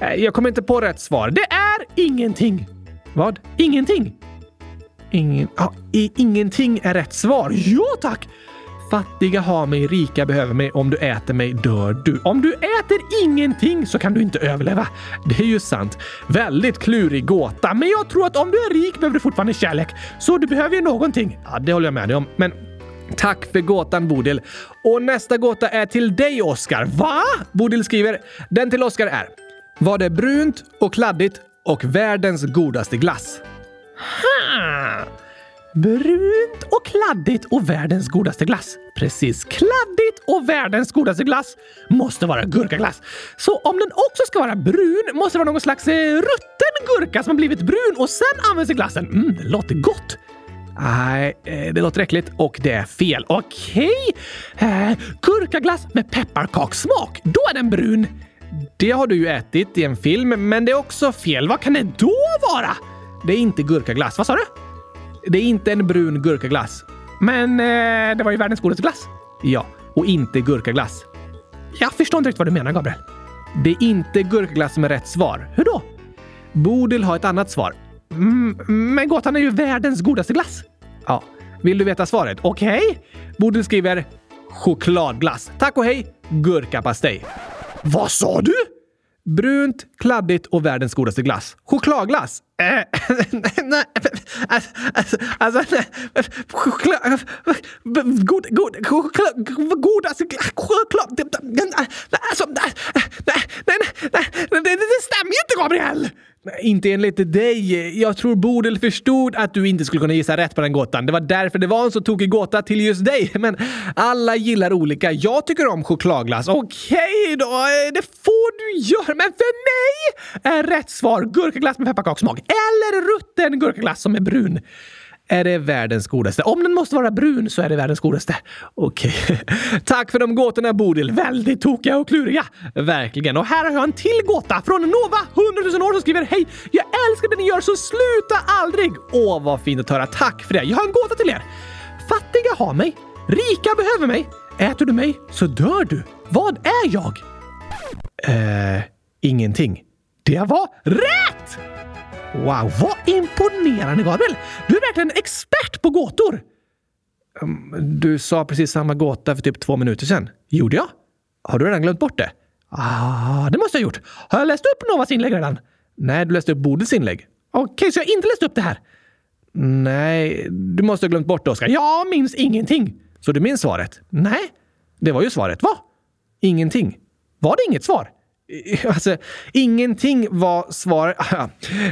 Eh, jag kommer inte på rätt svar. Det är ingenting. Vad? Ingenting? Ingen... Ja, ingenting är rätt svar. Ja, tack! Fattiga har mig, rika behöver mig. Om du äter mig dör du. Om du äter ingenting så kan du inte överleva. Det är ju sant. Väldigt klurig gåta, men jag tror att om du är rik behöver du fortfarande kärlek. Så du behöver ju någonting. Ja, det håller jag med dig om. Men Tack för gåtan Bodil. Och nästa gåta är till dig Oskar. Va? Bodil skriver. Den till Oskar är. Var det brunt och kladdigt och världens godaste glass? Ha! Brunt och kladdigt och världens godaste glass. Precis, kladdigt och världens godaste glass måste vara gurkaglass. Så om den också ska vara brun måste det vara någon slags eh, rutten gurka som har blivit brun och sen används i glassen. Mm, det låter gott. Nej, eh, det låter äckligt och det är fel. Okej, eh, gurkaglass med pepparkakssmak. Då är den brun. Det har du ju ätit i en film, men det är också fel. Vad kan det då vara? Det är inte gurkaglass. Vad sa du? Det är inte en brun gurkaglass. Men eh, det var ju världens godaste glass. Ja, och inte gurkaglass. Jag förstår inte riktigt vad du menar, Gabriel. Det är inte gurkaglass som är rätt svar. Hur då? Bodil har ett annat svar. Mm, men gåtan är ju världens godaste glass. Ja, vill du veta svaret? Okej. Okay. Bodil skriver chokladglass. Tack och hej, gurkapastej. Vad sa du? Brunt, kladdigt och världens godaste glass. Chokladglass? Eh, nej, alltså, alltså, alltså, nej. Choklad... God, god, choklad... Godaste glass... Choklad... Alltså, nej, nej, nej, nej, det, det stämmer ju inte, Gabriel! Inte enligt dig. Jag tror Bodil förstod att du inte skulle kunna gissa rätt på den gåtan. Det var därför det var en så tokig gåta till just dig. Men alla gillar olika. Jag tycker om chokladglass. Okej då, det får du göra. Men för mig är rätt svar gurkaglass med pepparkakssmak. Eller rutten gurkaglass som är brun är det världens godaste. Om den måste vara brun så är det världens godaste. Okej. Okay. Tack för de gåtorna Bodil. Väldigt tokiga och kluriga. Verkligen. Och här har jag en till gåta från Nova, 100 000 år, som skriver Hej! Jag älskar det ni gör så sluta aldrig! Åh, vad fint att höra. Tack för det. Jag har en gåta till er. Fattiga har mig. Rika behöver mig. Äter du mig så dör du. Vad är jag? Eh, ingenting. Det var rätt! Wow, vad imponerande Gabriel! Du är verkligen expert på gåtor! Um, du sa precis samma gåta för typ två minuter sedan. Gjorde jag? Har du redan glömt bort det? Ah, det måste jag ha gjort. Har jag läst upp Novas inlägg redan? Nej, du läste upp Bodils inlägg. Okej, okay, så jag har inte läst upp det här? Nej, du måste ha glömt bort det, Oskar. Jag minns ingenting. Så du minns svaret? Nej, det var ju svaret. Va? Ingenting. Var det inget svar? Alltså, ingenting var svar.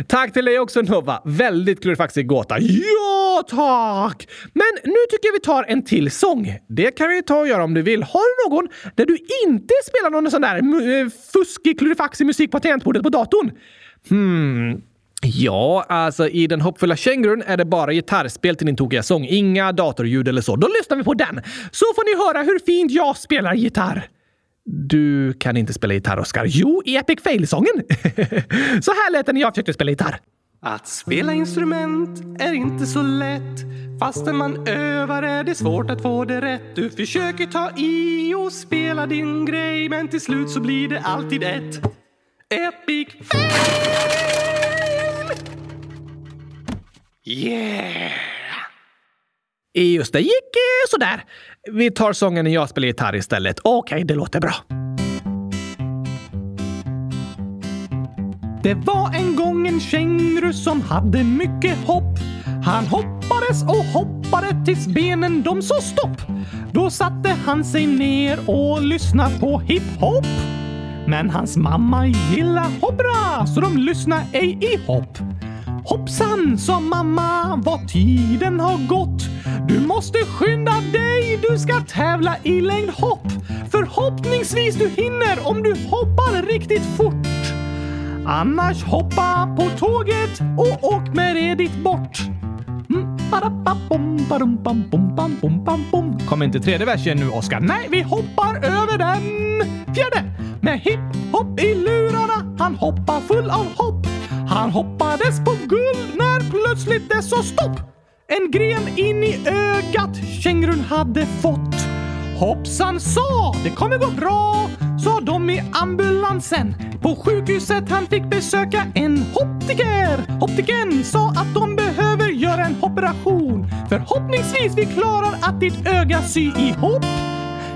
tack till dig också Nova. Väldigt klurifaxig gåta. Ja, tack! Men nu tycker jag vi tar en till sång. Det kan vi ta och göra om du vill. Har du någon där du inte spelar någon sån där eh, fuskig klurifaxig musik på tangentbordet på datorn? Hmm. Ja, alltså i den hoppfulla kängurun är det bara gitarrspel till din tokiga sång. Inga datorljud eller så. Då lyssnar vi på den. Så får ni höra hur fint jag spelar gitarr. Du kan inte spela gitarr, Oskar. Jo, i Epic Fail-sången. så här lät det när jag försökte spela gitarr. Att spela instrument är inte så lätt. Fastän man övar är det svårt att få det rätt. Du försöker ta i och spela din grej, men till slut så blir det alltid ett Epic Fail! Yeah! Just det, gick eh, sådär. Vi tar sången när jag spelar gitarr istället. Okej, okay, det låter bra. Det var en gång en känguru som hade mycket hopp. Han hoppades och hoppade tills benen de sa stopp. Då satte han sig ner och lyssnade på hiphop. Men hans mamma gillar hoppra så de lyssnar ej i hopp. Hoppsan, sa mamma, vad tiden har gått. Du måste skynda dig, du ska tävla i längdhopp. Förhoppningsvis du hinner om du hoppar riktigt fort. Annars hoppa på tåget och åk med redigt bort. Mm, Kom inte tredje versen nu, Oskar. Nej, vi hoppar över den fjärde. Med hipp-hopp i lurarna, han hoppar full av hopp. Han hoppades på guld när plötsligt det sa stopp. En gren in i ögat kängurun hade fått. Hoppsan sa, det kommer gå bra, sa de i ambulansen. På sjukhuset han fick besöka en optiker. Optiken sa att de behöver göra en operation. Förhoppningsvis vi klarar att ditt öga sy ihop.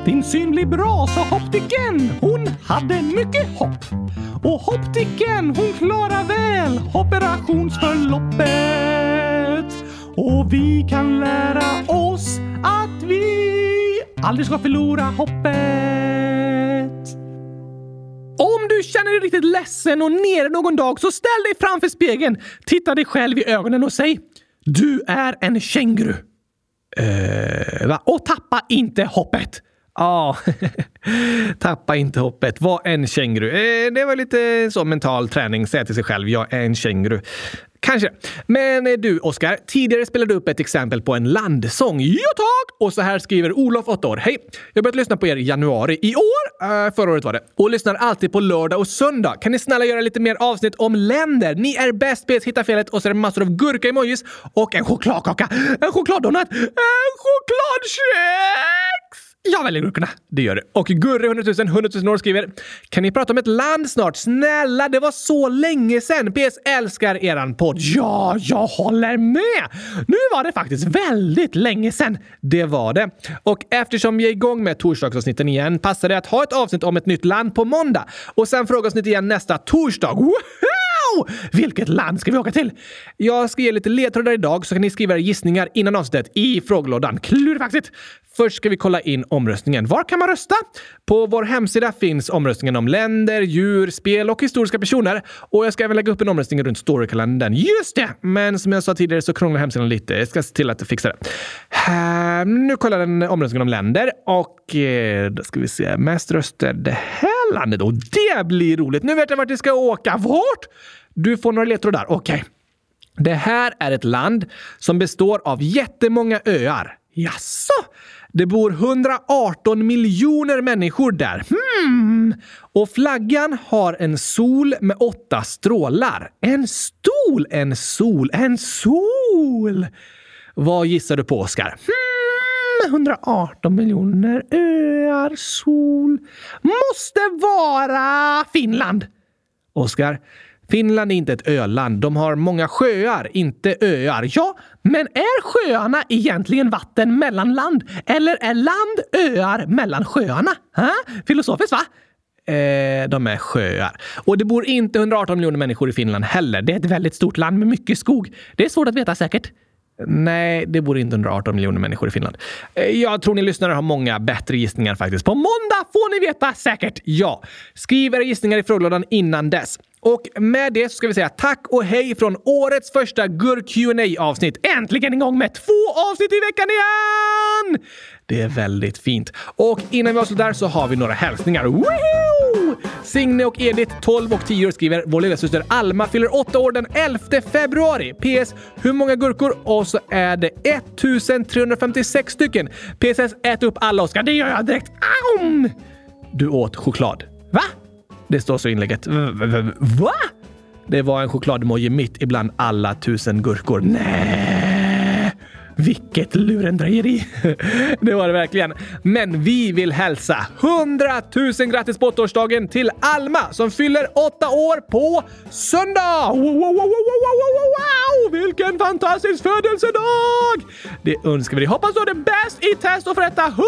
Din syn blir bra, sa optiken. Hon hade mycket hopp. Och optiken, hon klarar väl operationsförloppet. Och vi kan lära oss att vi aldrig ska förlora hoppet. Om du känner dig riktigt ledsen och nere någon dag så ställ dig framför spegeln, titta dig själv i ögonen och säg Du är en känguru. Eh, va? Och tappa inte hoppet. Ja, tappa inte hoppet. Var en känguru. Eh, det var lite så mental träning. Säga till sig själv, jag är en känguru. Kanske. Men eh, du, Oskar. Tidigare spelade du upp ett exempel på en landsång. Ja, tack! Och så här skriver Olof, 8 år. Hej! Jag börjat lyssna på er i januari i år. Äh, förra året var det. Och lyssnar alltid på lördag och söndag. Kan ni snälla göra lite mer avsnitt om länder? Ni är bäst på att hitta felet och så är det massor av gurka-emojis och en chokladkaka, en chokladdonut, en chokladkex! Jag väljer gurkorna. Det gör du. Och Gurre 100 000 100 000 år skriver Kan ni prata om ett land snart? Snälla, det var så länge sedan. PS älskar eran podd. Ja, jag håller med! Nu var det faktiskt väldigt länge sedan. Det var det. Och eftersom vi är igång med torsdagsavsnitten igen passar det att ha ett avsnitt om ett nytt land på måndag och sen frågeavsnitt igen nästa torsdag. Woho! Vilket land ska vi åka till? Jag ska ge lite ledtrådar idag så kan ni skriva era gissningar innan avsnittet i frågelådan. Klurifaxigt! Först ska vi kolla in omröstningen. Var kan man rösta? På vår hemsida finns omröstningen om länder, djur, spel och historiska personer. Och jag ska även lägga upp en omröstning runt storykalendern. Just det! Men som jag sa tidigare så krånglar hemsidan lite. Jag ska se till att fixa det. Här, nu kollar den omröstningen om länder och eh, då ska vi se. Mest röster det här landet. Och det blir roligt! Nu vet jag vart vi ska åka. Vart? Du får några ledtrådar. Okej. Okay. Det här är ett land som består av jättemånga öar. Jaså? Det bor 118 miljoner människor där. Hmm. Och flaggan har en sol med åtta strålar. En stol, en sol, en sol! Vad gissar du på, Oskar? Hmm, 118 miljoner öar, sol. Måste vara Finland! Oskar, Finland är inte ett öland. De har många sjöar, inte öar. Ja, men är sjöarna egentligen vatten mellan land? Eller är land öar mellan sjöarna? Ha? Filosofiskt, va? Eh, de är sjöar. Och det bor inte 118 miljoner människor i Finland heller. Det är ett väldigt stort land med mycket skog. Det är svårt att veta säkert. Nej, det bor inte 118 miljoner människor i Finland. Eh, Jag tror ni lyssnare har många bättre gissningar faktiskt. På måndag får ni veta säkert ja. Skriv era gissningar i frågelådan innan dess. Och med det så ska vi säga tack och hej från årets första gur qa avsnitt Äntligen igång med två avsnitt i veckan igen! Det är väldigt fint. Och innan vi avslutar så har vi några hälsningar. Woohoo! Signe och Edith, 12 och 10 år, skriver vår lillasyster Alma fyller 8 år den 11 februari. PS. Hur många gurkor? Och så är det 1356 stycken. PSS. Ät upp alla Oskar. Det gör jag direkt. Aum! Du åt choklad. Va? Det står så i inlägget. Va? Det var en chokladmoji mitt ibland alla tusen gurkor. Nej! Vilket lurendrejeri! det var det verkligen. Men vi vill hälsa 100 000 grattis på åttaårsdagen till Alma som fyller åtta år på söndag! Wow, wow, wow, wow, wow, Vilken fantastisk födelsedag! Det önskar vi dig. Hoppas du har det bäst i test och får äta 100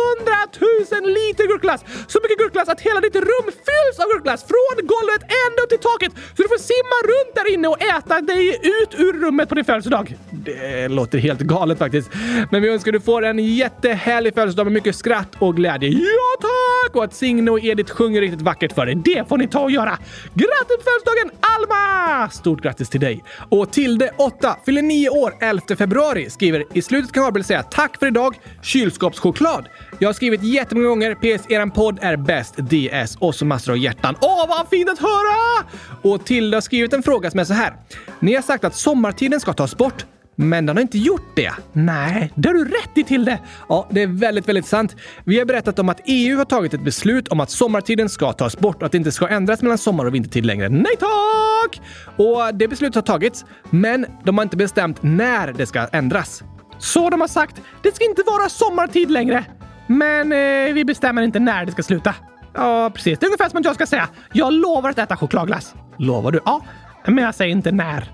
000 liter gurkglass. Så mycket gurkglass att hela ditt rum fylls av gurkglass från golvet ända upp till taket. Så du får simma runt där inne och äta dig ut ur rummet på din födelsedag. Det låter helt galet faktiskt precis. Men vi önskar du får en jättehärlig födelsedag med mycket skratt och glädje. Ja tack! Och att Signe och Edith sjunger riktigt vackert för dig. Det får ni ta och göra. Grattis på födelsedagen Alma! Stort grattis till dig. Och Tilde 8 fyller 9 år 11 februari. Skriver i slutet kan Gabriel säga tack för idag. Kylskåpschoklad. Jag har skrivit jättemånga gånger. PS. Eran podd är bäst. DS. Och så massor av hjärtan. Åh, vad fint att höra! Och Tilde har skrivit en fråga som är så här. Ni har sagt att sommartiden ska tas bort. Men den har inte gjort det. Nej, det har du rätt i till det. Ja, det är väldigt, väldigt sant. Vi har berättat om att EU har tagit ett beslut om att sommartiden ska tas bort och att det inte ska ändras mellan sommar och vintertid längre. Nej tack! Och det beslutet har tagits, men de har inte bestämt när det ska ändras. Så de har sagt, det ska inte vara sommartid längre. Men eh, vi bestämmer inte när det ska sluta. Ja, precis. Det är ungefär som att jag ska säga, jag lovar att äta chokladglass. Lovar du? Ja, men jag säger inte när.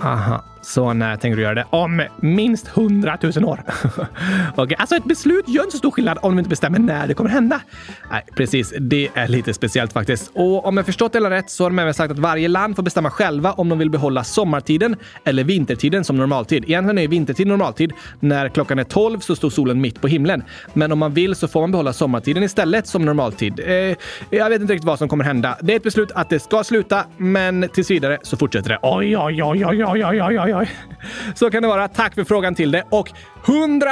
Aha. Så när tänker du göra det? Om minst hundratusen år. okay. alltså ett beslut gör inte så stor skillnad om de inte bestämmer när det kommer hända. Nej, precis. Det är lite speciellt faktiskt. Och om jag förstått det hela rätt så har de även sagt att varje land får bestämma själva om de vill behålla sommartiden eller vintertiden som normaltid. Egentligen är vintertid normaltid. När klockan är 12 så står solen mitt på himlen. Men om man vill så får man behålla sommartiden istället som normaltid. Eh, jag vet inte riktigt vad som kommer hända. Det är ett beslut att det ska sluta, men tills vidare så fortsätter det. Oj, oj, oj, oj, oj, oj, oj, oj, oj. Så kan det vara. Tack för frågan till det och 100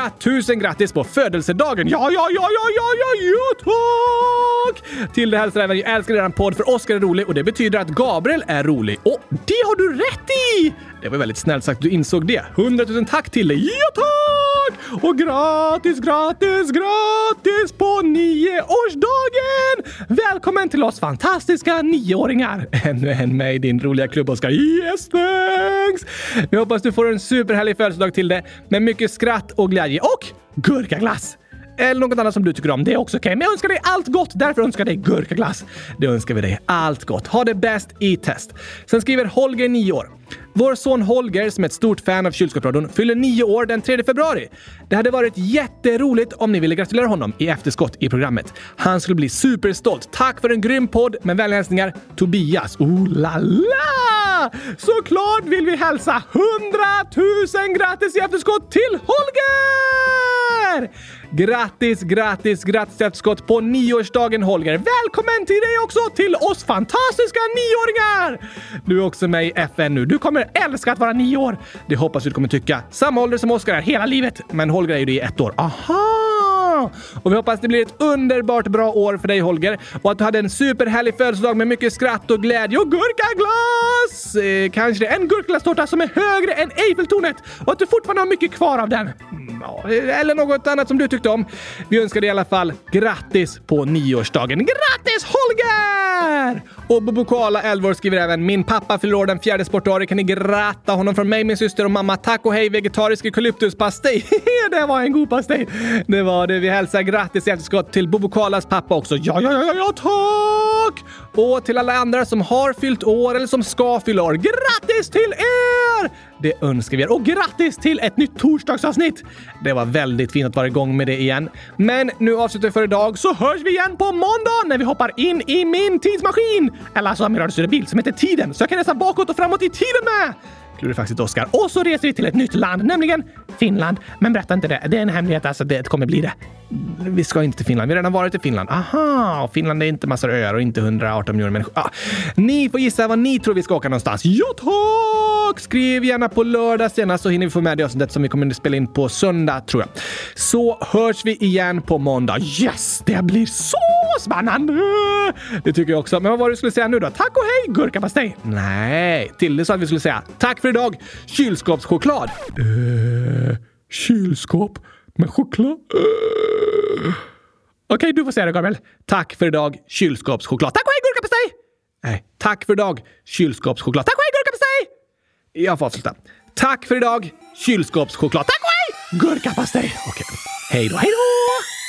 000 grattis på födelsedagen! Ja, ja, ja, ja, ja, ja, ja, tack! Till det hälsar även jag älskar eran podd för Oskar är rolig och det betyder att Gabriel är rolig. Och det har du rätt i! Det var väldigt snällt sagt du insåg det. 100 000 tack till dig! Ja, tack! Och gratis, gratis, gratis på nioårsdagen! Välkommen till oss fantastiska nioåringar! Ännu en med i din roliga klubb, Oskar. Yes, thanks! Vi hoppas du får en superhärlig födelsedag till det med mycket skratt och glädje och gurkaglass! Eller något annat som du tycker om. Det är också okej. Men jag önskar dig allt gott. Därför önskar jag dig gurkaglass. Det önskar vi dig. Allt gott. Ha det bäst i test. Sen skriver Holger, 9 år. Vår son Holger, som är ett stort fan av Kylskåpsradion, fyller nio år den 3 februari. Det hade varit jätteroligt om ni ville gratulera honom i efterskott i programmet. Han skulle bli superstolt. Tack för en grym podd. Med vänliga hälsningar Tobias. Oh la la! Såklart vill vi hälsa 100 000 grattis i efterskott till Holger! Grattis, grattis, grattis i efterskott på nioårsdagen Holger! Välkommen till dig också till oss fantastiska nioåringar! Du är också med i FN nu. Du kommer älska att vara nio år. Det hoppas vi du kommer tycka. Samma ålder som Oskar är hela livet. Men Holger är ju det i ett år. Aha! Och vi hoppas det blir ett underbart bra år för dig Holger och att du hade en superhärlig födelsedag med mycket skratt och glädje och gurkaglass! Eh, kanske en gurkaglasstårta som är högre än Eiffeltornet och att du fortfarande har mycket kvar av den. Mm, ja, eh, eller något annat som du tyckte om. Vi önskar dig i alla fall grattis på nioårsdagen. Grattis Holger! Och Bobokala 11 år skriver även “Min pappa fyller år den fjärde sportdagen. Kan ni gratta honom från mig, min syster och mamma? Tack och hej vegetarisk eukalyptuspastej!” Det var en god pastej! Det var det. Vi hälsar grattis i efterskott till Bobo Kalas pappa också. Ja, ja, ja, ja, tack! Och till alla andra som har fyllt år eller som ska fylla år. Grattis till er! Det önskar vi er. Och grattis till ett nytt torsdagsavsnitt! Det var väldigt fint att vara igång med det igen. Men nu avslutar vi för idag så hörs vi igen på måndag när vi hoppar in i min tidsmaskin! Eller alltså min radiostyrda bil som heter Tiden, så jag kan resa bakåt och framåt i tiden med! Klurifaxigt Oskar. Och så reser vi till ett nytt land, nämligen Finland. Men berätta inte det. Det är en hemlighet, alltså. Det kommer bli det. Vi ska inte till Finland. Vi har redan varit i Finland. Aha! Och Finland är inte massor öar och inte 118 miljoner människor. Ah. Ni får gissa var ni tror vi ska åka någonstans. Ja, tack! Skriv gärna på lördag senast så hinner vi få med det avsnittet som vi kommer att spela in på söndag, tror jag. Så hörs vi igen på måndag. Yes! Det blir så spännande! Det tycker jag också. Men vad var det du skulle säga nu då? Tack och hej, gurkapastej! Nej, Tilde sa att vi skulle säga tack för idag, kylskåpschoklad. Uh, kylskåp med choklad? Uh. Okej, okay, du får säga det Gabriel. Tack för idag, kylskåpschoklad. Tack och hej, gurkapastej! Nej, tack för idag, kylskåpschoklad. Tack och hej, gurkapastej! Jag får avsluta. Tack för idag, kylskåpschoklad. Tack och hej, gurkapastej! Okej, okay. hej då, hej då!